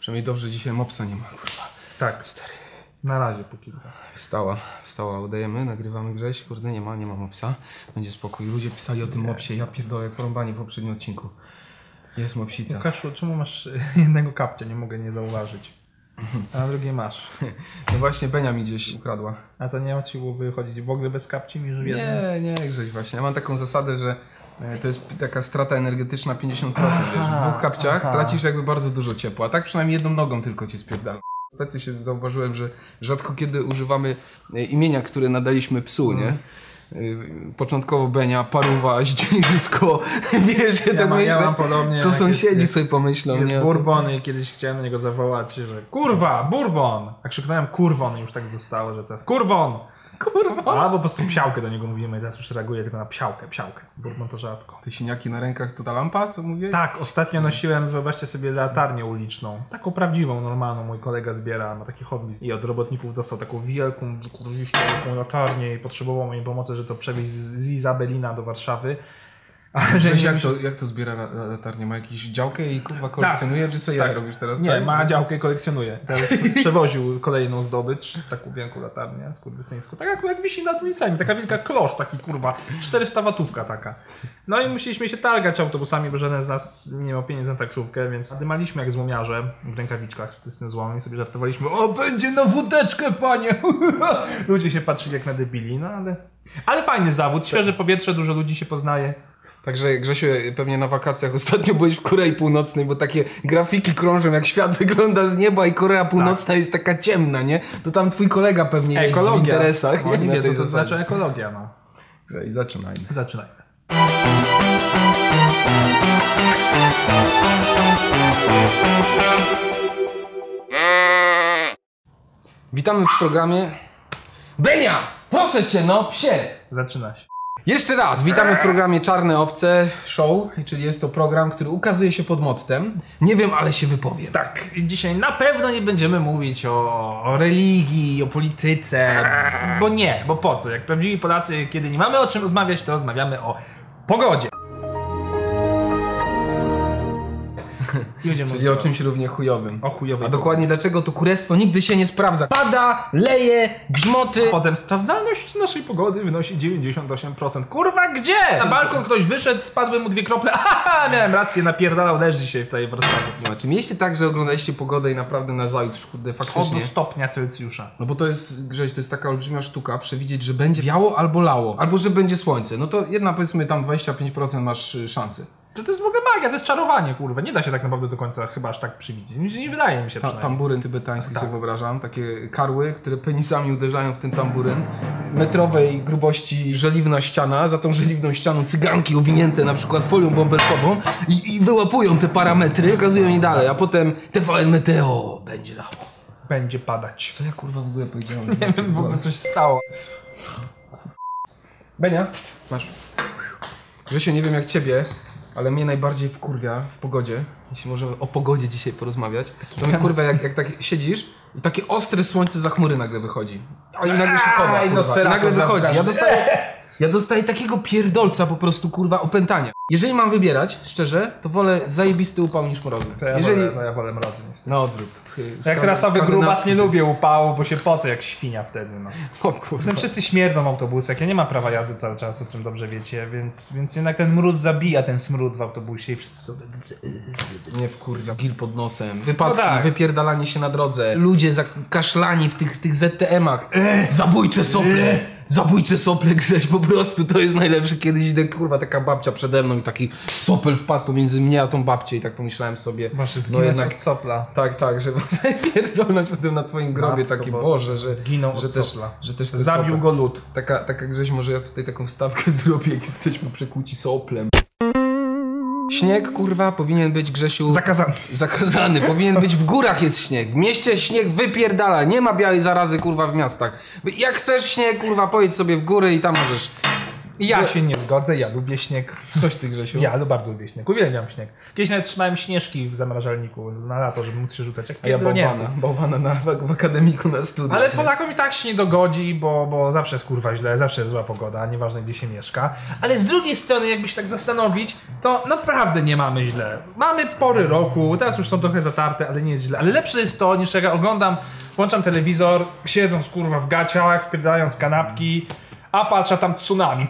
Przynajmniej dobrze dzisiaj mopsa nie ma, kurwa. Tak, Stary. na razie póki co. Wstała, wstała, udajemy, nagrywamy Grześ, kurde nie ma, nie ma mopsa. Będzie spokój. Ludzie pisali o tym mopsie, ja pierdolę, jak porąbani w poprzednim odcinku. Jest mopsica. Łukaszu, czemu masz jednego kapcia? Nie mogę nie zauważyć. A na drugie masz. No właśnie, Benia mi gdzieś ukradła. A to nie łatwiej byłoby chodzić w ogóle bez kapci niż w jednym? Nie, nie, Grześ właśnie. Ja mam taką zasadę, że to jest taka strata energetyczna 50%, wiesz. W dwóch kapciach aha. tracisz jakby bardzo dużo ciepła. A tak przynajmniej jedną nogą tylko cię spierdala. Ostatnio się zauważyłem, że rzadko kiedy używamy e, imienia, które nadaliśmy psu, nie? E, Początkowo Benia, Paruwa, Zdzirisko, wiesz, ja, tak ma, ja mam podobnie. co sąsiedzi jest, sobie pomyślą, Jest nie? Bourbon i kiedyś chciałem na niego zawołać, że kurwa, Bourbon! A krzyknąłem kurwon i już tak zostało, że teraz kurwon! Kurwa. Albo po prostu psiałkę do niego mówimy i teraz już reaguję tylko na psiałkę, psiałkę. Bourbon to rzadko. Te siniaki na rękach to ta lampa, co mówię? Tak, ostatnio nosiłem, wyobraźcie sobie, latarnię uliczną. Taką prawdziwą, normalną. Mój kolega zbiera, ma taki hobby. I od robotników dostał taką wielką, kurwiście wielką latarnię i potrzebował mojej pomocy, że to przewieźć z, z Izabelina do Warszawy. Ale nie, jak, to, jak to zbiera la- la- latarnię? Ma jakąś działkę i kurwa kolekcjonuje, czy sobie tak. ja robisz teraz? nie, tak? ma działkę i kolekcjonuje. Teraz przewoził kolejną zdobycz, taką wielką latarnię skurwysyńską. Tak jak, jak wisi nad ulicami, taka wielka klosz, taki kurwa, 400 watówka taka. No i musieliśmy się targać autobusami, bo żaden z nas nie miał pieniędzy na taksówkę, więc dymaliśmy jak złomiarze w rękawiczkach z, z tym złomem i sobie żartowaliśmy, o będzie na wódeczkę panie! Ludzie się patrzyli jak na debili, no ale... Ale fajny zawód, świeże powietrze, dużo ludzi się poznaje. Także Grzesiu, pewnie na wakacjach ostatnio byłeś w Korei Północnej, bo takie grafiki krążą, jak świat wygląda z nieba i Korea Północna jest taka ciemna, nie? To tam twój kolega pewnie w Ekologia. interesach. Oni Na tej wiedzą, to zasadzie. znaczy ekologia, no. I zaczynajmy. Zaczynajmy. Witamy w programie... Benia! Proszę cię, no, psie! Zaczyna się. Jeszcze raz, witamy w programie Czarne Owce Show, czyli jest to program, który ukazuje się pod mottem. Nie wiem, ale się wypowiem. Tak, dzisiaj na pewno nie będziemy mówić o, o religii, o polityce, bo nie, bo po co? Jak prawdziwi Polacy, kiedy nie mamy o czym rozmawiać, to rozmawiamy o pogodzie. I będziemy Czyli o czymś równie chujowym. o chujowej A dokładnie dlaczego to kurestwo nigdy się nie sprawdza. Pada, leje, grzmoty. Potem sprawdzalność naszej pogody wynosi 98%. Kurwa, gdzie? Na balkon ktoś wyszedł, spadły mu dwie krople. Haha, miałem rację, napierdalał deszcz dzisiaj w całej Warszawie. No, czy mieliście tak, że oglądaliście pogodę i naprawdę na zajutrz, kurde, Co do faktycznie? stopnia Celsjusza. No bo to jest, Grześ, to jest taka olbrzymia sztuka, przewidzieć, że będzie wiało albo lało, albo że będzie słońce. No to jedna, powiedzmy, tam 25% masz y, szansy. To, to jest w ogóle magia, to jest czarowanie, kurwa. Nie da się tak naprawdę do końca chyba aż tak przywidzieć. Nie, nie wydaje mi się Ta, tamburyn tybetański Tak. sobie wyobrażam, takie karły, które penisami uderzają w ten tamburyn. Metrowej grubości żeliwna ściana, za tą żeliwną ścianą cyganki owinięte na przykład folią bąbelkową i, i wyłapują te parametry, pokazują je dalej, a potem TVN Meteo będzie lało. Będzie padać. Co ja kurwa w ogóle powiedziałem? Nie wiem, w ogóle coś stało. Benia, masz. Grzesiu, nie wiem jak ciebie, ale mnie najbardziej wkurwia w pogodzie, jeśli możemy o pogodzie dzisiaj porozmawiać, to mnie wkurwia jak, jak tak siedzisz i takie ostre słońce za chmury nagle wychodzi. A i nagle się chowa, no kurwa, i nagle wychodzi. Ja dostaję, ja dostaję takiego pierdolca po prostu, kurwa, opętania. Jeżeli mam wybierać, szczerze, to wolę zajebisty upał niż mrozny. To ja, Jeżeli... wolę, to ja wolę mrozy niestety. Na odwrót. Jak trasowy grubas nie lubię upału, bo się poce jak świnia wtedy, no. O kurwa. Potem wszyscy śmierdzą w autobusach, ja nie mam prawa jazdy cały czas, o czym dobrze wiecie, więc, więc jednak ten mróz zabija ten smród w autobusie i wszyscy sobie... Nie wkurwia. Gil pod nosem. Wypadki, No tak. wypierdalanie się na drodze. Ludzie zakaszlani w tych, w tych ZTM-ach. Zabójcze sople. Zabójcze sople Grześ, po prostu to jest najlepsze. Kiedyś idę, kurwa, taka babcia przede mną i taki sopel wpadł pomiędzy mnie a tą babcię i tak pomyślałem sobie, Masz no jednak od sopla. tak, tak, żeby pierdolnąć potem na twoim grobie, Matko taki. Boże, że, Zginął że też, sopla. że też Zabił sopel- go lód. Taka, taka Grześ, może ja tutaj taką wstawkę zrobię, jak jesteśmy przekuci soplem. Śnieg, kurwa, powinien być, Grzesiu... Zakazany. Zakazany, powinien być w górach jest śnieg. W mieście śnieg wypierdala, nie ma białej zarazy kurwa w miastach. Jak chcesz śnieg, kurwa, pojedź sobie w góry i tam możesz Ja się nie zgodzę, ja lubię śnieg. Coś ty, Grzesiu. Ja bardzo lubię śnieg, uwielbiam śnieg. Kiedyś nawet trzymałem śnieżki w zamrażalniku na lato, żeby móc się rzucać jak A ja bałwana. Bałwana na, w, w akademiku na studiach. Ale? Polakom i tak się nie dogodzi, bo, bo zawsze jest kurwa źle, zawsze jest zła pogoda, nieważne gdzie się mieszka. Ale z drugiej strony, jakby się tak zastanowić, to naprawdę nie mamy źle. Mamy pory roku, teraz już są trochę zatarte, ale nie jest źle. Ale lepsze jest to, niż jak ja oglądam, włączam telewizor, siedząc kurwa w gaciach, wpierdając kanapki, a patrzę tam tsunami.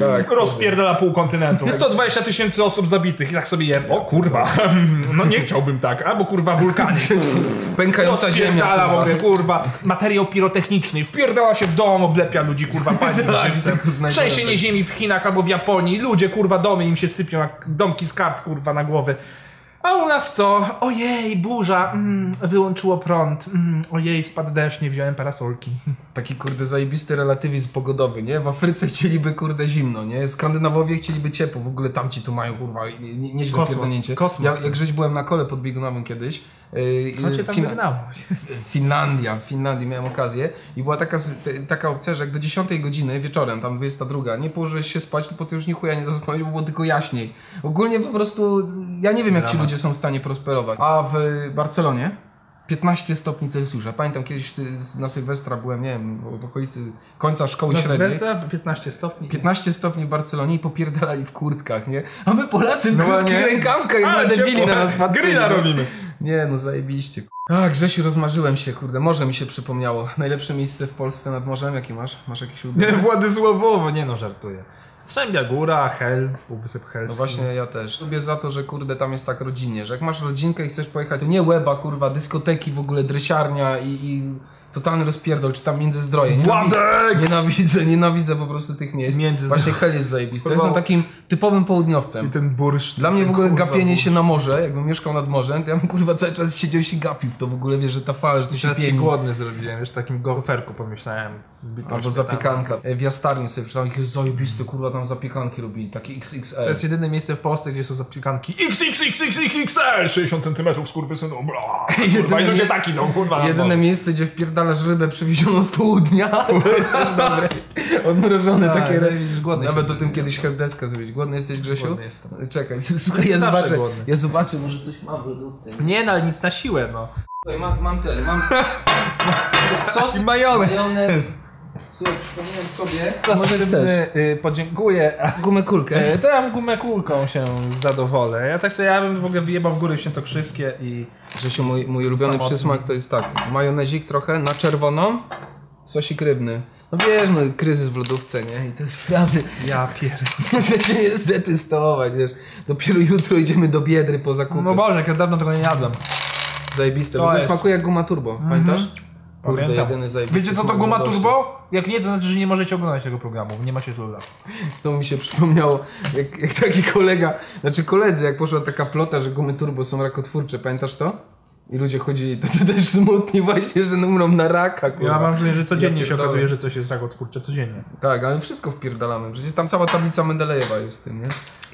Tak. Rozpierdala pół kontynentu. 120 tysięcy osób zabitych i tak sobie jem. O kurwa, no nie chciałbym tak. Albo kurwa wulkany. Pękająca ziemia. Kurwa. ogóle, kurwa, materiał pirotechniczny, wpierdala się w dom, oblepia ludzi, kurwa, pani Tak, tylko znajdują Trzęsienie tak. ziemi w Chinach albo w Japonii, ludzie, kurwa, domy im się sypią jak domki z kart, kurwa, na głowy. A u nas co? Ojej, burza, mm, wyłączyło prąd, mm, ojej, spadł deszcz, nie wziąłem parasolki. Taki kurde zajebisty relatywizm pogodowy, nie? W Afryce chcieliby kurde zimno, nie? Skandynawowie chcieliby ciepło, w ogóle tamci tu mają kurwa nie, nie, nieźle Kosmos, pierdolnięcie. kosmos. Ja, jak żeś byłem na kole pod biegunowym kiedyś. Yy, Co cię tam Fin- wygnało? Finlandia, w Finlandii miałem okazję i była taka, taka opcja, że jak do 10 godziny wieczorem, tam 22, nie położyłeś się spać, to potem już ni chuja nie zasnąłeś, bo było tylko jaśniej. Ogólnie po prostu, ja nie wiem jak ci ludzie są w stanie prosperować. A w Barcelonie 15 stopni Celsjusza. Pamiętam kiedyś na Sylwestra byłem, nie wiem, w- okolicy końca szkoły Na średniej. Sylwestra 15 stopni. 15 stopni w Barcelonie i popierdalali w kurtkach, nie? A my Polacy w No krótkich nie. rękawkach, jak debili na nas patrzyli. Grilla no. robimy. Nie, no zajebiście. A, Grzesiu, rozmarzyłem się, kurde, morze mi się przypomniało. Najlepsze miejsce w Polsce nad morzem, jakie masz? Masz jakieś Nie, ulubione? Władysławowo, nie no, żartuję. Strzębia Góra, Hel, Półwysep Helski. No właśnie, ja też. Lubię za to, że kurde, tam jest tak rodzinnie, że jak masz rodzinkę i chcesz pojechać, to nie łeba, kurwa, dyskoteki, w ogóle dresiarnia i, i totalny rozpierdol, czy tam Międzyzdroje. Nienawidzę, Władek! nienawidzę, nienawidzę po prostu tych miejsc. Międzyzdroje. Właśnie Hel jest zajebisty. Kurwa. jestem takim typowym południowcem. I ten bursz. Dla mnie w ogóle gapienie bursz. się na morze, jakbym mieszkał nad morzem, to ja bym kurwa cały czas siedział i się gapił w to w ogóle, wiesz, że ta fala, że to się Teraz pieni. głodny zrobiłem, wiesz, takim golferku pomyślałem. Albo zapiekanka. E, W jastarni sobie przeczytałem, jakie zajebiste, kurwa, tam zapiekanki robili, takie To XXL. jest jedyne miejsce w Polsce, gdzie są zapiekanki XXXXXL 60 cm skurwysynu. Kurwa, Jedyne i ludzie taki no, kurwa. Jedyne miejsce, gdzie wpierdalasz rybę przywiezioną z południa, to jest też dobre. Odmrożone Tak, takie ryby. Nawet o tym kiedyś helpdeska zrobić. Głodny jesteś, Grzesiu? Głodny jestem. Czekaj, słuchaj, ja Zawsze zobaczę, głodny. ja zobaczę, może coś mam w lodówce. Nie, no ale nic na siłę, no. Słuchaj, mam, mam ten, mam sos, majonez. Słuchaj, przypomniałem sobie, może chcesz. y, podziękuję. Gumę kulkę. y, To ja gumę kulką się zadowolę. Ja tak sobie, ja bym w ogóle wyjebał w góry świętokrzyskie i... Grzesiu, mój, mój ulubiony Samotny. przysmak to jest tak, majonezik trochę na czerwono, sosik rybny. No wiesz, no kryzys w lodówce, nie? I to jest prawda. Ja pierdolę. Muszę się niestety stołować, wiesz. Dopiero jutro idziemy do Biedry po zakupy. No Boże, jak ja dawno tego nie jadłem. Zajebiste. W To ogóle jest. smakuje jak guma turbo, pamiętasz? Kurde, Pamiętam. jedyny zajebisty Wiecie co to smak guma turbo? Jak nie, to znaczy, że nie możecie oglądać tego programu. Nie ma się tylu lat. Znowu mi się przypomniało, jak, jak taki kolega, znaczy koledzy, jak poszła taka plota, że gumy turbo są rakotwórcze, pamiętasz to? I ludzie chodzili, to, to też smutni właśnie, że umrą na raka, kurwa. Ja mam wrażenie, że codziennie się okazuje, że coś jest rakotwórcze. Codziennie. Tak, ale wszystko wpierdalamy. Przecież tam cała tablica Mendelejewa jest w tym, nie?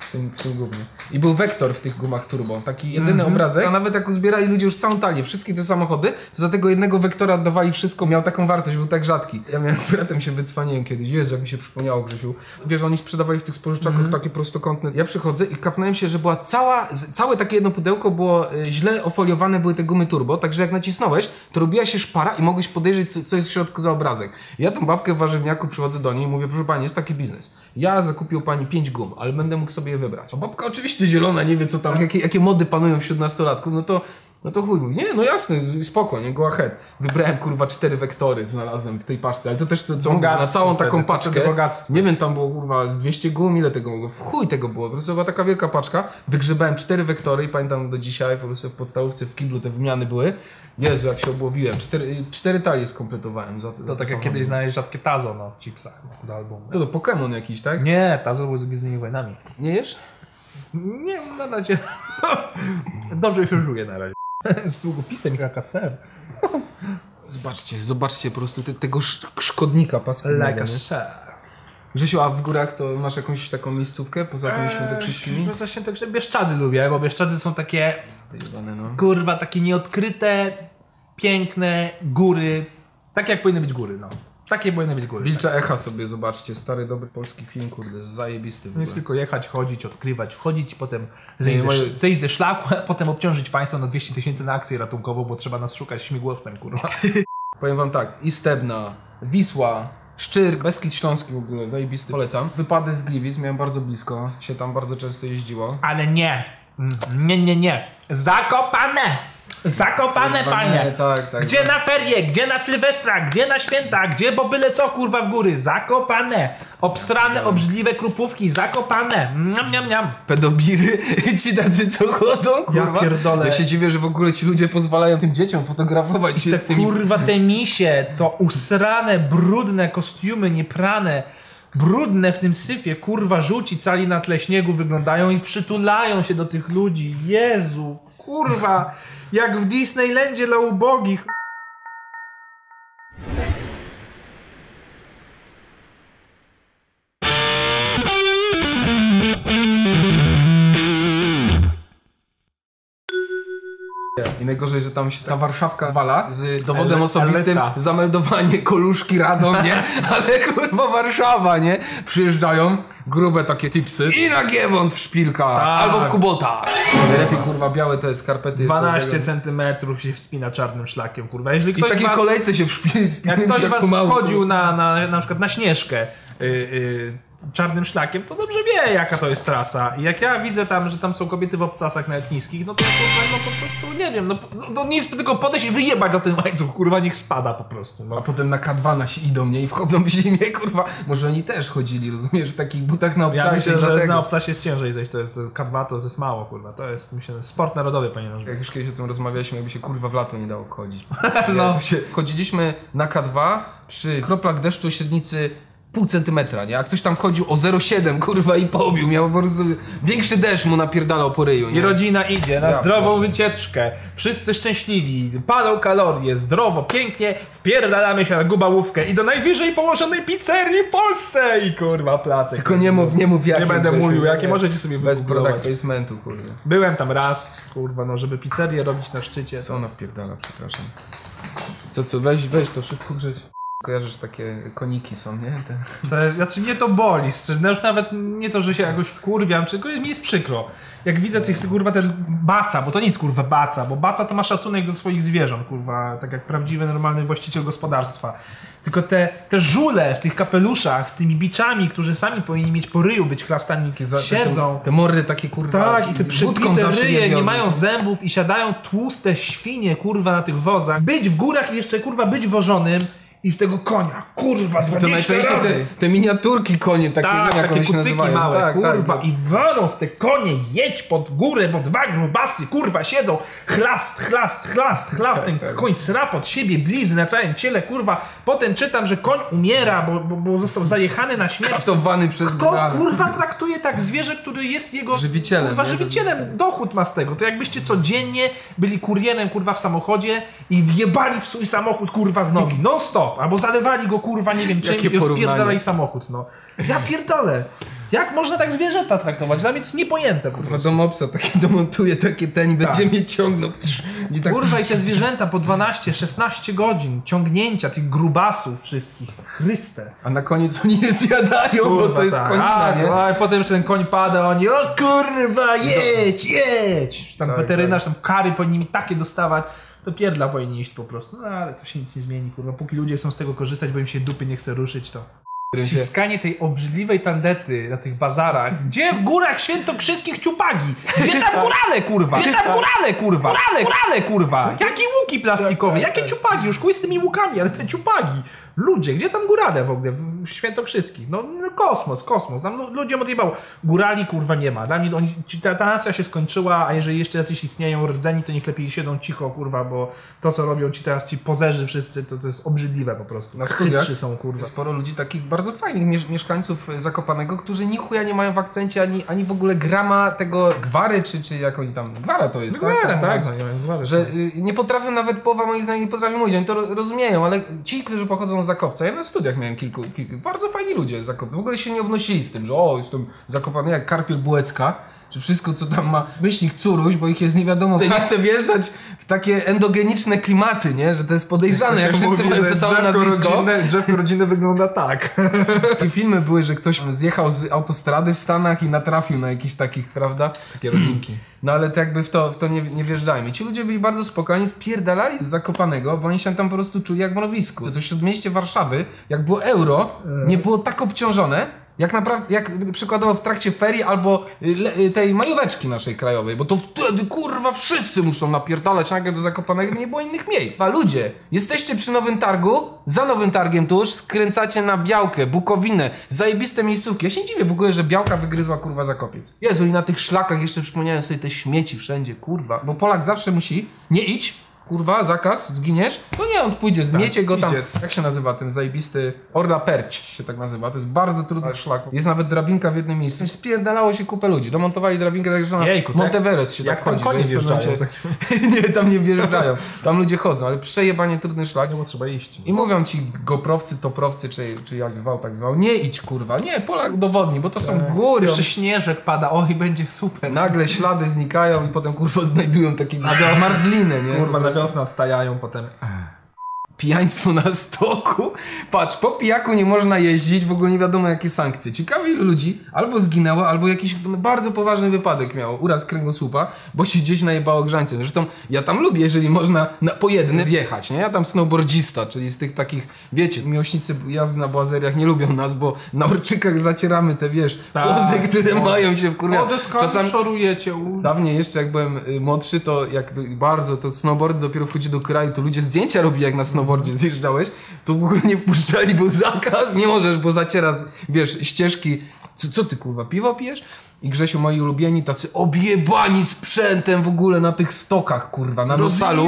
W tym, w tym głównie. I był wektor w tych gumach turbo. Taki jedyny Mhm. obrazek. A nawet jak uzbierali ludzie już całą talię, wszystkie te samochody, to za tego jednego wektora oddawali wszystko, miał taką wartość, był tak rzadki. Ja miałem z bratem się wycwaniłem kiedyś. Jezu, jak mi się przypomniało, Grzesiu. Wiesz, oni sprzedawali w tych spożyczakach Mhm. takie prostokątne. Ja przychodzę i kapnąłem się, że była cała, całe takie jedno pudełko było y, źle ofoliowane, były te gumy turbo, także jak nacisnąłeś, to robiła się szpara i mogłeś podejrzeć, co, co jest w środku za obrazek. Ja tą babkę w warzywniaku przychodzę do niej i mówię, proszę pani, jest taki biznes. Ja zakupił pani 5 gum, ale będę mógł sobie wybrać. A babka oczywiście zielona, nie wie co tam, jakie, jakie mody panują wśród nastolatków, no to no to chuj, mówi, nie, no jasne, spoko, nie, go ahead. Wybrałem kurwa cztery wektory, znalazłem w tej paczce, ale to też co, co mówię, na całą wtedy, taką paczkę. Nie wiem, tam było kurwa z 200 gum, ile tego było? W chuj tego było. Po prostu była taka wielka paczka. Wygrzebałem cztery wektory i pamiętam do dzisiaj, po prostu w podstawówce w kiblu te wymiany były. Jezu, jak się obłowiłem. Cztery, cztery talie skompletowałem za za To tak jak kiedyś znaleźć rzadkie tazo no, w chipsach no, do albumu. To to Pokémon jakiś, tak? Nie, tazo był z Gwiezdnymi Wojnami. Nie jesz? Nie, na razie. Dobrze się żyje na razie. Z długopisem i KKSR. Zobaczcie, zobaczcie po prostu te, tego sz szkodnika paskudnego. Like. Grzesiu, a w górach to masz jakąś taką miejscówkę poza tymi świętokrzyskimi? No za świętokrzyski. Bieszczady lubię, bo Bieszczady są takie, Wyjebane, no. kurwa, takie nieodkryte, piękne góry. Takie jak powinny być góry, no. Takie były najwięcej góry. Wilcza Echa sobie zobaczcie, stary, dobry polski film, kurde, zajebisty No jest tylko jechać, chodzić, odkrywać, wchodzić, potem zejść, moje- ze, zejść ze szlaku, a potem obciążyć państwo na 200 tysięcy na akcję ratunkową, bo trzeba nas szukać śmigłowcem, kurwa. Powiem wam tak, i Stebna, Wisła, Szczyrk, Beskid Śląski w ogóle, zajebisty, polecam. Wypady z Gliwic, miałem bardzo blisko, się tam bardzo często jeździło. Ale nie, Mm, nie, nie, nie. Zakopane! Zakopane, panie! nie, tak, tak, Gdzie tak. na ferie, gdzie na Sylwestra, gdzie na święta, gdzie bo byle co, kurwa, w góry. Zakopane! Obstrane, obrzydliwe krupówki, zakopane! Miam, miam, miam. Pedobiry, ci tacy co chodzą, kurwa. pierdolę. Ja się dziwię, że w ogóle ci ludzie pozwalają tym dzieciom fotografować się Te z tymi... kurwa, te misie, to usrane, brudne kostiumy, nieprane, brudne w tym syfie, kurwa, żółci cali na tle śniegu wyglądają i przytulają się do tych ludzi. Jezu, kurwa, jak w Disneylandzie dla ubogich. I najgorzej, że tam się ta Warszawka zwala z dowodem osobistym, eleta. zameldowanie koluszki Radom, nie? Ale kurwa Warszawa, nie? Przyjeżdżają, grube takie tipsy i na Giewont w szpilkach, Tak. albo w kubotach. Najlepiej kurwa białe te skarpety. 12 sobie- centymetrów się wspina czarnym szlakiem, kurwa. Jeżeli I w ktoś takiej was, kolejce się wszpili. jak ktoś tak was kurwa. na, na, na przykład na Śnieżkę y, y, czarnym szlakiem, to dobrze wie, jaka to jest trasa. I jak ja widzę tam, że tam są kobiety w obcasach nawet niskich, no to ja kurwa, no po prostu, nie wiem, no, no, no nic tylko podejść i wyjebać za ten łańcuch, kurwa, niech spada po prostu. A No. potem na K2 nasi idą, nie? I wchodzą w zimie, kurwa. Może oni też chodzili, rozumiesz, w takich butach na Ja obcasie. myślę, że dlatego. na obcasie jest ciężej zejść, to jest K2, to, to jest mało, kurwa, to jest, myślę, sport narodowy powinien być. Jak już kiedyś o tym rozmawialiśmy, jakby się kurwa w lato nie dało chodzić. No. się, chodziliśmy na K2 przy kroplach deszczu średnicy pół centymetra, nie? A ktoś tam chodził o 0,7 kurwa i pobił. Miał po prostu większy deszcz mu napierdalał po ryju, I nie? rodzina idzie na Ja zdrową proszę. wycieczkę. Wszyscy szczęśliwi, palą kalorie, zdrowo, pięknie, wpierdalamy się na gubałówkę i do najwyżej położonej pizzerii w Polsce i kurwa placek. Tylko nie mów, nie mów jakie. Nie będę mówił, jakie możecie sobie Bez wygooglować. product placementu, kurwa. Byłem tam raz, kurwa, no żeby pizzerię robić na szczycie. Co ona wpierdala, przepraszam. Co, co, weź, weź to szybko grześ. Kojarzysz takie koniki są, nie? Te... To, znaczy mnie to boli, no już nawet nie to, że się jakoś wkurwiam, tylko mi jest przykro. Jak widzę tych, kurwa, ten baca, bo to nie jest kurwa baca, bo baca to ma szacunek do swoich zwierząt, kurwa, tak jak prawdziwy, normalny właściciel gospodarstwa. Tylko te, te żule w tych kapeluszach, z tymi biczami, którzy sami powinni mieć po ryju być chlastani, za- siedzą. Te, te mordy takie kurwa. Tak, i te przybite ryje nie mają zębów i siadają tłuste świnie, kurwa, na tych wozach. Być w górach i jeszcze, kurwa, być wożonym i w tego konia, kurwa, 20 To najczęściej razy. te, te miniaturki konie takie, Tak, jak takie one się nazywają. małe, tak, kurwa, tak, i walą w te konie, jedź pod górę, bo dwa grubasy, kurwa, siedzą, chlast, chlast, chlast, chlast, ten tak. koń sra pod siebie, blizny na całym ciele, kurwa, potem czytam, że koń umiera, bo, bo, bo został zajechany na śmierć. Katowany przez Kto kurwa traktuje tak zwierzę, który jest jego Żywicielem, Kurwa, nie? żywicielem, dochód ma z tego. To jakbyście codziennie byli kurierem kurwa w samochodzie i wjebali w swój samochód kurwa z nogi. Non stop. Albo zalewali go kurwa nie wiem czym i rozpierdalali samochód. No. Ja pierdolę. Jak można tak zwierzęta traktować? Dla mnie to jest niepojęte po Kurwa, prostu. domopsa taki domontuje takie ten i będzie mnie ciągnął. I tak, Kurwa i te zwierzęta po 12-16 godzin ciągnięcia tych grubasów wszystkich. Chryste. A na koniec oni je zjadają, bo Kurwa, to jest tak. konina, A, nie? no, a potem jeszcze ten koń pada, oni o kurwa, jedź, jedź. Tam Tak, weterynarz, tam kary powinni takie dostawać. To pierdla powinni iść po prostu. No ale to się nic nie zmieni, kurwa. Póki ludzie chcą z tego korzystać, bo im się dupy nie chce ruszyć, to... Wciskanie tej obrzydliwej tandety na tych bazarach. Gdzie w górach świętokrzyskich ciupagi? Gdzie tam górale, kurwa? Gdzie tam górale, kurwa? Górale, górale, kurwa? Jakie łuki plastikowe? Tak, tak, Jakie tak. ciupagi? Już chuj z tymi łukami, ale te ciupagi. Ludzie, gdzie tam górale w ogóle? W świętokrzyskich. No, no kosmos, kosmos. Tam lu- ludziom odjebało. Górali, kurwa, nie ma. Dla mnie oni, ta, ta nacja się skończyła, a jeżeli jeszcze jacyś istnieją rdzeni, to niech lepiej siedzą cicho, kurwa, bo to, co robią ci teraz ci pozerzy wszyscy, to, to jest obrzydliwe po prostu. Na studiach są, kurwa. sporo ludzi takich bardzo fajnych miesz- mieszkańców e, Zakopanego, którzy ni chuja nie mają w akcencie ani, ani w ogóle grama tego gwary, czy, czy jak oni tam... Gwara to jest, tak? tak, tak, no, nie wiem, Że y, nie potrafią nawet, połowa moich znajomych nie potrafi mówić, oni to ro- rozumieją, ale ci, którzy pochodzą Zakopca, ja na studiach miałem kilku, kilku. Bardzo fajni ludzie z w ogóle się nie obnosili z tym, że o, jestem zakopany jak Karpiel Bułecka, Czy wszystko, co tam ma myślnik curuś, bo ich jest nie wiadomo, nie chce wjeżdżać w takie endogeniczne klimaty, nie? Że to jest podejrzane, jak wszyscy mają że to samo nazwisko. Rodzinne, drzewko rodzinne wygląda tak. Takie filmy były, że ktoś zjechał z autostrady w Stanach i natrafił na jakichś takich, prawda? Takie rodzinki. No ale to jakby w to, w to nie, nie wjeżdżajmy. Ci ludzie byli bardzo spokojni, spierdalali z Zakopanego, bo oni się tam po prostu czuli jak w mrowisku. To śródmieście Warszawy, jak było euro, nie było tak obciążone, jak naprawdę, jak przykładowo w trakcie ferii albo y, le, y, tej majóweczki naszej krajowej, bo to wtedy kurwa wszyscy muszą napierdalać nagle do Zakopanego, nie było innych miejsc. A ludzie, jesteście przy Nowym Targu, za Nowym Targiem tuż, skręcacie na Białkę, Bukowinę, zajebiste miejscówki. Ja się dziwię w ogóle, że Białka wygryzła kurwa Zakopiec. Jezu i na tych szlakach jeszcze przypomniałem sobie te śmieci wszędzie, kurwa. Bo Polak zawsze musi, nie idź, kurwa, zakaz, zginiesz, to nie, on pójdzie, zmiecie go tam. idzie. Jak się nazywa ten zajebisty Orla Perć się tak nazywa, to jest bardzo trudny szlak. Jest nawet drabinka w jednym miejscu. Spierdalało się kupę ludzi, domontowali drabinkę tak, że na Jejku, tak? Monteveres się Jak tak chodzi, że jest momencie... nie, tam nie wjeżdżają, tam ludzie chodzą, ale przejebanie trudny szlak. No bo trzeba iść. I mówią ci goprowcy, toprowcy, czy, czy jak zwał, tak zwał, nie idź kurwa, nie, Polak udowodni, bo to są góry. Jeszcze śnieżek pada, oj, będzie super. Nagle ślady znikają i potem kurwa znajdują takie zmarzliny, nie? Kurwa, Po na prostu. wiosnę odtajają potem. Pijaństwo na stoku. Patrz, po pijaku nie można jeździć, w ogóle nie wiadomo jakie sankcje. Ciekawe ilu ludzi albo zginęło, albo jakiś bardzo poważny wypadek miało, uraz kręgosłupa, bo się gdzieś najebało grzańcem. Zresztą ja tam lubię, jeżeli można na, po jednym zjechać, nie? Ja tam snowboardzista, czyli z tych takich, wiecie, miłośnicy jazdy na błazeriach nie lubią nas, bo na orczykach zacieramy te, wiesz, Tak, płozy, które no. mają się wkurwiać. O, deskanty szorujecie. Dawniej jeszcze jak byłem y, młodszy, to jak bardzo to snowboard dopiero wchodzi do kraju, to ludzie zdjęcia robili jak na snowboardzie zjeżdżałeś, to w ogóle nie wpuszczali, był zakaz, nie możesz, bo zaciera, wiesz, ścieżki. Co, co ty kurwa, piwo pijesz? I Grzesiu, moi ulubieni, tacy objebani sprzętem w ogóle na tych stokach, kurwa, na nosalu,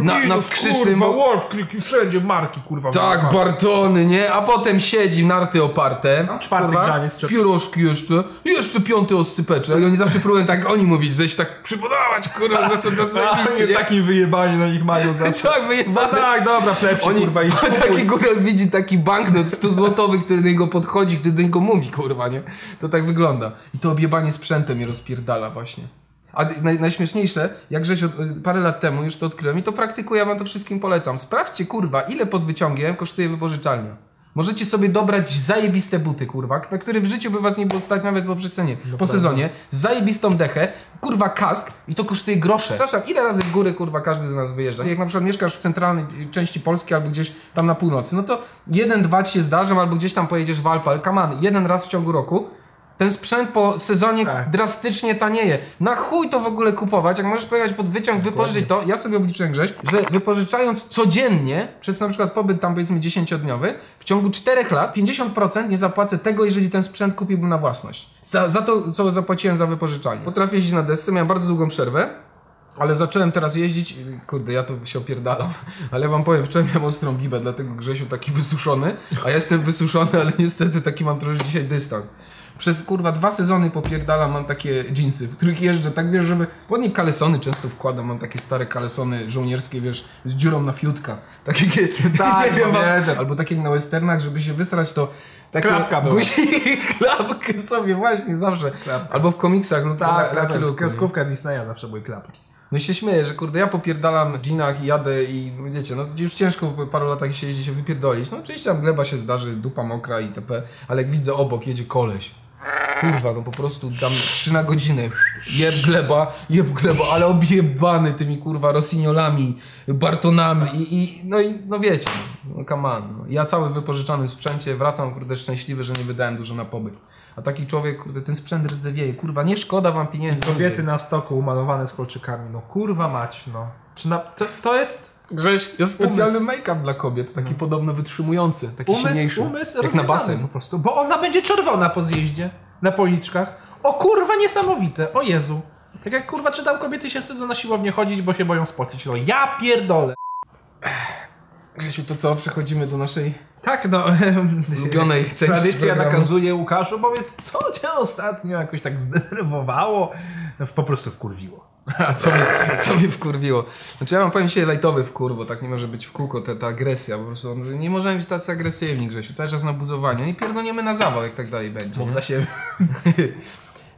na, na skrzycznym... Kurwa, bo- łowkliki, wszędzie marki, kurwa. tak, marka. Bartony, nie? A potem siedzi narty oparte. czwarty kurwa, grzaniec trzeba- Piórożki jeszcze. I jeszcze piąty oscypeczek. I oni zawsze próbują tak oni mówić, że się tak przypodobać, kurwa, że są tacy A, zajebiści, nie takim wyjebani na nich mają zawsze. Tak, No wyjebane. tak, dobra, plepcie, Oni, kurwa, i taki góral widzi taki banknot 100 złotowy, który do niego podchodzi, który do niego mówi, kurwa, nie? To tak wygląda. I to objebanie sprzętem mnie rozpierdala właśnie. A naj, najśmieszniejsze, jak żeś od, parę lat temu już to odkryłem i to praktykuję, ja wam to wszystkim polecam. Sprawdźcie, kurwa, ile pod wyciągiem kosztuje wypożyczalnia. Możecie sobie dobrać zajebiste buty, kurwa, na które w życiu by was nie było stać nawet po przecenie. po sezonie. Zajebistą dechę, kurwa kask i to kosztuje grosze. Przepraszam, ile razy w górę, kurwa, każdy z nas wyjeżdża? Jak na przykład mieszkasz w centralnej części Polski albo gdzieś tam na północy, no to jeden, dwa ci się zdarzą albo gdzieś tam pojedziesz w Alpę, ale on, jeden raz w ciągu roku ten sprzęt po sezonie Tak. drastycznie tanieje. Na chuj to w ogóle kupować, jak możesz pojechać pod wyciąg, wypożyczyć to. Ja sobie obliczyłem Grześ, że wypożyczając codziennie, przez na przykład pobyt tam powiedzmy 10-dniowy, w ciągu 4 lat 50% nie zapłacę tego, jeżeli ten sprzęt kupiłbym na własność. Za, za to, co zapłaciłem za wypożyczalnię. Potrafię jeździć na desce, miałem bardzo długą przerwę. Ale zacząłem teraz jeździć, i kurde, ja to się opierdalam, ale ja wam powiem, wczoraj miałem ostrą gibę, dlatego Grzesiu taki wysuszony, a ja jestem wysuszony, ale niestety taki mam trochę dzisiaj dystans. Przez kurwa dwa sezony popierdalam, mam takie jeansy, w których jeżdżę, tak wiesz, żeby, pod nie kalesony często wkładam, mam takie stare kalesony żołnierskie, wiesz, z dziurą na fiutka. Takie, Tak, nie wiem, pamiętam. albo tak jak na westernach, żeby się wysrać, to takie Klapka guzik, klapkę sobie właśnie zawsze, Klapka. albo w komiksach lub Tak, na, tak, na tak. Nie? Kreskówka Disneya zawsze były klapki. No i się śmieję, że kurde, ja popierdalam dżinach i jadę i no wiecie, no już ciężko po paru latach się jeździ się wypierdolić. No oczywiście tam gleba się zdarzy, dupa mokra itp. Ale jak widzę obok jedzie koleś. Kurwa, no po prostu tam 3 na godzinę. Jeb gleba, jeb gleba, ale objebany tymi kurwa rosignolami, bartonami i, i no i no wiecie, no come on. No. Ja cały w sprzęcie wracam kurde szczęśliwy, że nie wydałem dużo na pobyt. A taki człowiek, kurde, ten sprzęt rdzewieje. Kurwa, nie szkoda wam pieniędzy. Kobiety na stoku umalowane z kolczykami, no kurwa mać, no. Czy na, to, to jest Grześ, jest specjalny make-up dla kobiet, taki podobno wytrzymujący, taki umysł, silniejszy. umysł jak na basen. po prostu, bo ona będzie czerwona po zjeździe, na policzkach. O kurwa, niesamowite, o Jezu. Tak jak kurwa czytam, kobiety się wstydzą na siłownię chodzić, bo się boją spocić. No ja pierdolę. Grzesiu, to co? Przechodzimy do naszej Tak, no. ulubionej części Tradycja programu. nakazuje Łukaszu, powiedz, co cię ostatnio jakoś tak zdenerwowało? No, po prostu wkurwiło. A co mnie, co mnie wkurwiło? Znaczy ja mam powiem dzisiaj lajtowy wkur, bo tak nie może być w kółko ta, ta agresja, po prostu nie możemy być tacy agresywni, Grzesiu, cały czas na buzowanie i pierdolniemy na zawał, jak tak dalej będzie. Mów za siebie.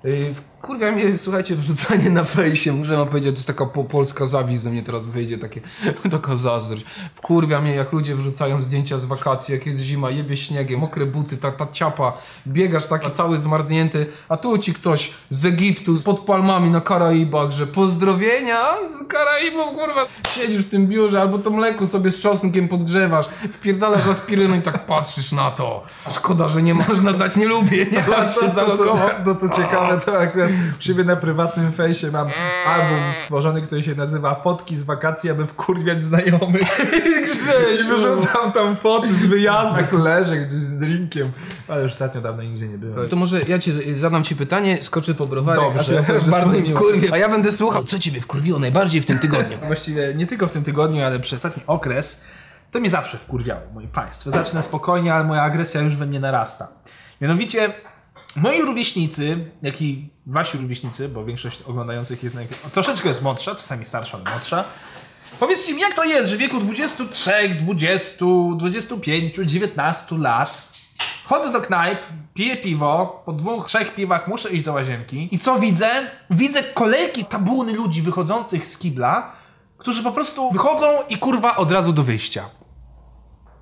Kurwa mnie, słuchajcie, wrzucanie na fejsie, muszę wam powiedzieć, to jest taka po, polska zawiść ze mnie teraz wyjdzie, takie, taka zazdrość. Wkurwia mnie, jak ludzie wrzucają zdjęcia z wakacji, jak jest zima, jebie śniegiem, mokre buty, ta, ta ciapa, biegasz taki cały zmarznięty, a tu ci ktoś z Egiptu, pod palmami na Karaibach, że pozdrowienia z Karaibów, kurwa, siedzisz w tym biurze, albo to mleko sobie z czosnkiem podgrzewasz, wpierdalasz aspiryną i tak patrzysz na to. Szkoda, że nie można dać, nie lubię, nie da się to, to, co ciekawe, to akurat u siebie na prywatnym fejsie mam album stworzony, który się nazywa Fotki z wakacji, aby wkurwiać znajomych. I wyrzucam tam foty z wyjazdu. Jak leżę gdzieś z drinkiem. Ale już ostatnio dawno nigdzie nie byłem. To może ja ci zadam ci pytanie, skoczę po browarek, Dobrze, a opowiesz bardzo. A ja będę słuchał, co ciebie wkurwiło najbardziej w tym tygodniu. Właściwie nie tylko w tym tygodniu, ale przez ostatni okres to mnie zawsze wkurwiało, moi państwo. Zacznę spokojnie, ale moja agresja już we mnie narasta. Mianowicie moi rówieśnicy, jak i wasi rówieśnicy, bo większość oglądających jednak troszeczkę jest młodsza, czasami starsza, ale młodsza. Powiedzcie mi, jak to jest, że w wieku 23, 20, 25, 19 lat chodzę do knajp, piję piwo, po dwóch, trzech piwach muszę iść do łazienki i co widzę? Widzę kolejki tabuny ludzi wychodzących z kibla, którzy po prostu wychodzą i kurwa od razu do wyjścia.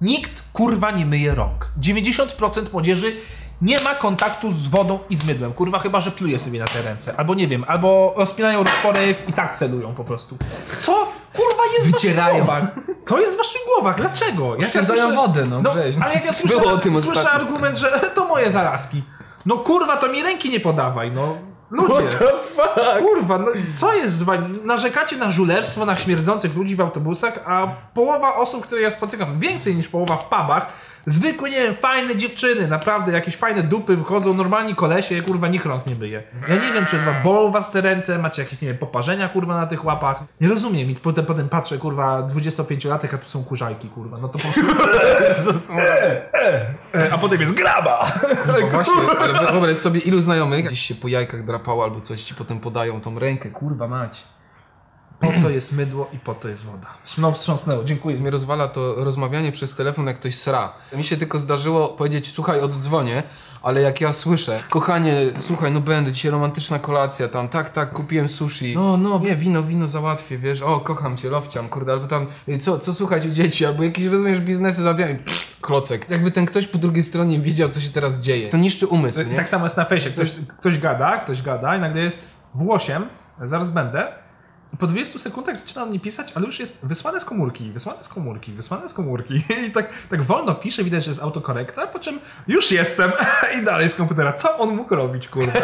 Nikt kurwa nie myje rąk. 90% młodzieży nie ma kontaktu z wodą i z mydłem. Kurwa, chyba że pluje sobie na te ręce. Albo nie wiem, albo rozpinają rozporek i tak celują po prostu. Co? Kurwa jest Wycierają. w waszych głowach? Co jest w waszych głowach? Dlaczego? Jak Oszczędzają wodę, no, weź. Ale jak ja słyszę, Było o tym słyszę ostatnio. argument, że to moje zarazki. No kurwa, to mi ręki nie podawaj, no. Ludzie. fuck? Kurwa, no co jest z wami? Narzekacie na żulerstwo, na śmierdzących ludzi w autobusach, a połowa osób, które ja spotykam, więcej niż połowa w pubach, zwykłe, nie wiem, fajne dziewczyny, naprawdę jakieś fajne dupy, wychodzą, normalni kolesie, kurwa, nikt rąk nie myje. Ja nie wiem, czy chyba bolą was te ręce, macie jakieś, nie wiem, poparzenia, kurwa, na tych łapach. Nie rozumiem i potem, potem patrzę, kurwa, 25-latek, a tu są kurzajki, kurwa, no to po prostu... E, a potem jest graba! No właśnie, ale wyobraź sobie, ilu znajomych gdzieś się po jajkach albo coś ci potem podają tą rękę, kurwa mać. Po to jest mydło i po to jest woda. No, wstrząsnęło, dziękuję. Mnie rozwala to rozmawianie przez telefon, jak ktoś sra. Mi się tylko zdarzyło powiedzieć, słuchaj, oddzwonię, ale jak ja słyszę, kochanie, słuchaj, no będę, dzisiaj romantyczna kolacja tam, tak, tak, kupiłem sushi. No, no, nie, wino, wino załatwię, wiesz, o, kocham cię, lofciam, kurde, albo tam, y, co, co słuchać u dzieci, albo jakieś, rozumiesz, biznesy załatwiają, klocek. Jakby ten ktoś po drugiej stronie wiedział, co się teraz dzieje. To niszczy umysł, nie? Tak samo jest na fejsie. Ktoś, ktoś gada, ktoś gada i nagle jest W8, zaraz będę. Po 20 sekundach zaczyna on mnie pisać, ale już jest wysłane z komórki, wysłane z komórki, wysłane z komórki. I tak, tak wolno pisze, widać, że jest autokorekta, po czym już jestem i dalej z komputera. Co on mógł robić, kurde?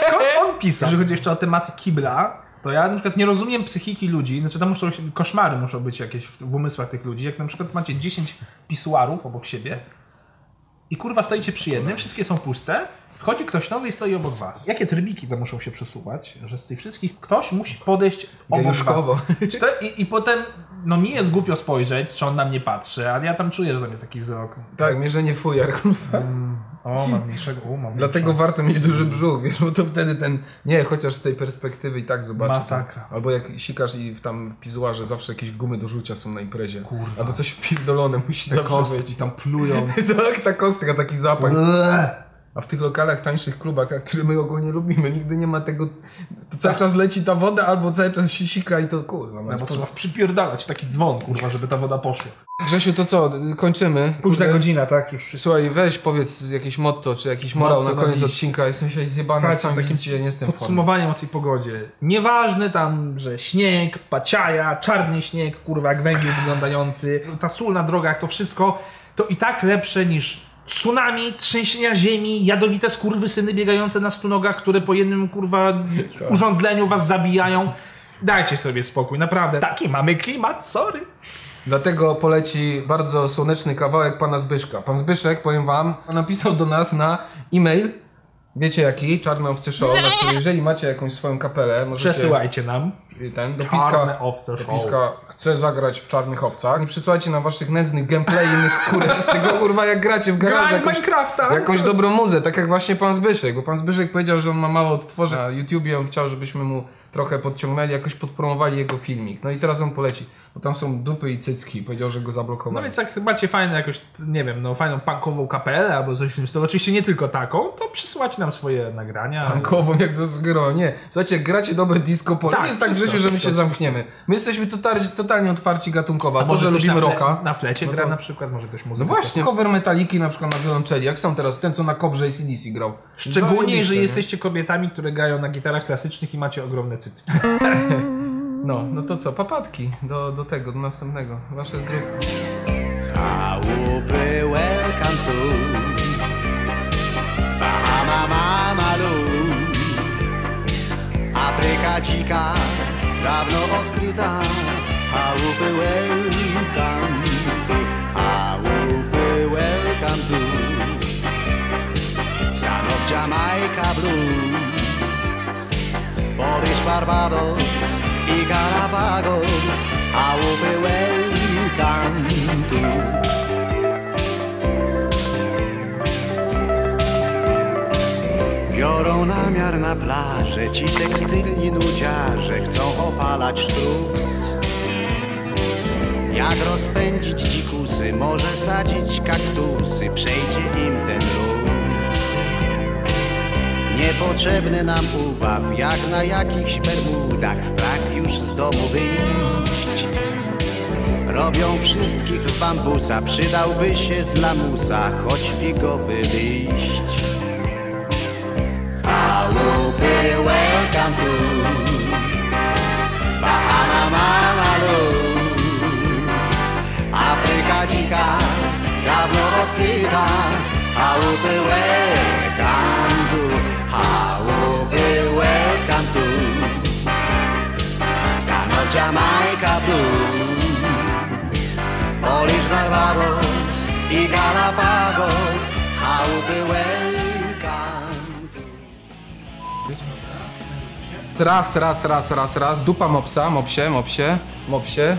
Skąd on pisał? Jeżeli chodzi jeszcze o tematy kibla, to ja na przykład nie rozumiem psychiki ludzi, znaczy tam muszą koszmary muszą być jakieś w umysłach tych ludzi. Jak na przykład macie 10 pisuarów obok siebie, i kurwa stoicie przy jednym, wszystkie są puste. Wchodzi ktoś nowy i stoi obok was. Jakie trybiki to muszą się przesuwać, że z tych wszystkich ktoś musi podejść obok Gejuszkowo. was. Czy to, i, I potem, no mi jest głupio spojrzeć, czy on na mnie patrzy, ale ja tam czuję, że tam jest taki wzrok. Tak, mierzenie fujar, kurwa. O, mam mniejszego, o, mam Dlatego warto mieć duży brzuch, wiesz, bo to wtedy ten, nie, chociaż z tej perspektywy i tak zobaczysz. Masakra. Albo jak sikasz i w tam pizuarze zawsze jakieś gumy do rzucia są na imprezie. Kurwa. Albo coś wpierdolone musi Te zawsze kostki być. tam plują. Tak, ta kostka, taki zapach. A w tych lokalach, tańszych klubach, które my ogólnie lubimy, nigdy nie ma tego, to cały czas leci ta woda, albo cały czas się sika i to kurwa. No, No, bo trzeba przypierdalać taki dzwon, kurwa, żeby ta woda poszła. Grzesiu, to co, kończymy? Późna godzina, tak? Już Słuchaj, weź powiedz jakieś motto, czy jakiś morał Motto na na koniec dziś. odcinka. Jestem się zjebany, sam takim widzicie, nie jestem. Podsumowaniem o tej pogodzie. Nieważne tam, że śnieg, paciaja, czarny śnieg, kurwa, jak węgiel wyglądający, ta sól na drogach, to wszystko, to i tak lepsze niż tsunami, trzęsienia ziemi, jadowite skurwysyny biegające na stu nogach, które po jednym, kurwa, urządleniu was zabijają. Dajcie sobie spokój, naprawdę. Taki mamy klimat, sorry. Dlatego poleci bardzo słoneczny kawałek pana Zbyszka. Pan Zbyszek, powiem wam, napisał do nas na e-mail, wiecie jaki, czarnowcy show, na który jeżeli macie jakąś swoją kapelę, możecie... Przesyłajcie nam. ten, Czarne dopiska, owce show. dopiska chce zagrać w Czarnych Owcach i przysłajcie na waszych nędznych gameplay innych kurę z tego kurwa jak gracie w garażu Graj jakąś, Minecrafta! jakąś dobrą muzę, tak jak właśnie pan Zbyszek, bo pan Zbyszek powiedział, że on ma mało odtworzy na YouTubie, on chciał, żebyśmy mu trochę podciągnęli, jakoś podpromowali jego filmik. No i teraz on poleci, bo tam są dupy i cycki, powiedział, że go No zablokowali. więc jak macie fajną jakąś, nie wiem, no fajną punkową kapelę albo coś w tym stylu, oczywiście nie tylko taką, to przysyłajcie nam swoje nagrania. Tankową, jak zasugerował. Nie. Słuchajcie, gracie dobre disco polo. Tak, nie jest tak, wszystko, Grzesiu, że my się zamkniemy. My jesteśmy totalnie, totalnie otwarci gatunkowo. A to, może że lubimy na, rocka. Na flecie no gra to- na przykład, może ktoś No muzykę. właśnie, cover metaliki na przykład na wiolonczeli, jak są teraz, ten co na kobrze i CDC grał. Szczególnie, jeżeli jesteście kobietami, które grają na gitarach klasycznych i macie ogromne cycy. No, no to co, papatki do, do tego, do następnego. Wasze zdrówko. Chałupy welcome to Bahama Mamalu Afryka dzika, dawno odkryta Chałupy welcome to Chałupy welcome to of Jamaica Blues Polish Barbados i Galapagos Chałupy welcome to Biorą namiar na plażę Ci tekstylni nudziarze Chcą opalać sztruks. Jak rozpędzić dzikusy Może sadzić kaktusy Przejdzie im ten luz Niepotrzebny nam ubaw Jak na jakichś bermudach. Strach już z domu wyjść. Robią wszystkich bambusa Przydałby się z lamusa Choć figowy liść Chałupy welcome to Bahama Mama Afryka dzika, dawno odkryta. Chałupy welcome to Chałupy welcome to Stan of Jamaica Blues Polish Barbados i Galapagos Chałupy welcome to Raz, raz, raz, raz, raz. Dupa mopsa, mopsie, mopsie, mopsie,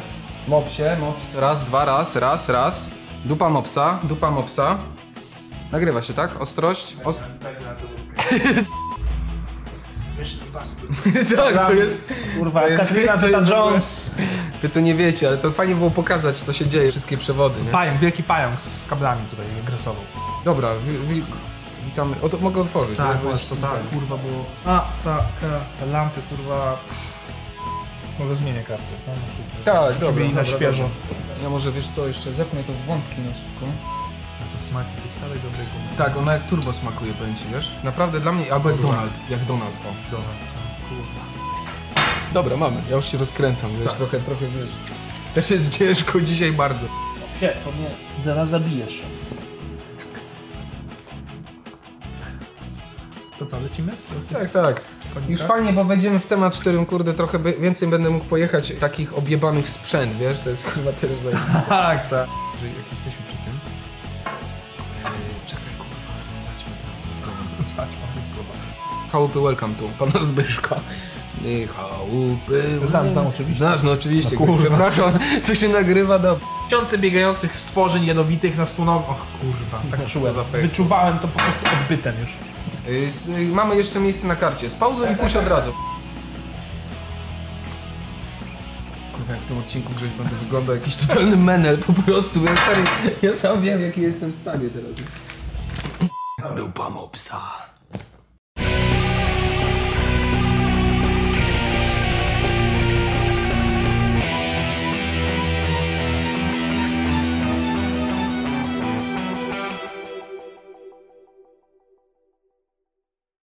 mopsie, mops. Raz, dwa, raz, raz, raz. Dupa mopsa, dupa mopsa. Nagrywa się, tak? Ostrość. Ost... tak, to jest... Kurwa, To jest- Katrina to jest w ogóle- Zeta-Jones. Wy to nie wiecie, ale to fajnie było pokazać, co się dzieje, wszystkie przewody, nie? Pająk, wielki pająk z kablami tutaj grasował. Dobra, wi, wi, witamy. O, to mogę otworzyć. Tak, bo jest- właśnie, tak, kurwa, było... A, sa, ka, te lampy, kurwa... Może zmienię kartę, co? Tak, Żeby dobra, i na dobra, świeżo. Ja może, wiesz co, jeszcze zepnę to w wątki na szybko. To smaki tej starej dobrej gumy. Tak, ona jak turbo smakuje, ci, wiesz? Naprawdę dla mnie, albo jak Donald, jak Donald, o. Dobra, kurwa. Dobra, mamy, ja już się rozkręcam, wiesz, trochę, trochę, wiesz. Też jest ciężko dzisiaj bardzo. Się, to mnie zaraz zabijesz. To co, lecimy? z trochę? Tak, tak. Konika? Już fajnie, bo wejdziemy w temat, w którym, kurde, trochę więcej będę mógł pojechać takich objebanych sprzęt, wiesz? To jest chyba też zajebiste. Tak, tak. Że Jak jesteśmy przy tym... mózgową. Chałupy welcome tu, pana Zbyszka. I chałupy... Znam, znam oczywiście. Znasz, no oczywiście, No kurwa. przepraszam, to się nagrywa do... Tysiące biegających stworzeń jadowitych na stonogach. Och kurwa, tak czułem. za pech. Wyczuwałem to po prostu odbytem już. Y, y, Mamy jeszcze miejsce na karcie. Spauzuj i pójdź od razu. Kurwa, jak w tym odcinku Grześ będę wyglądał jakiś totalny menel po prostu. Ja, stary, ja sam wiem, jaki jestem w stanie teraz. Dupa mopsa.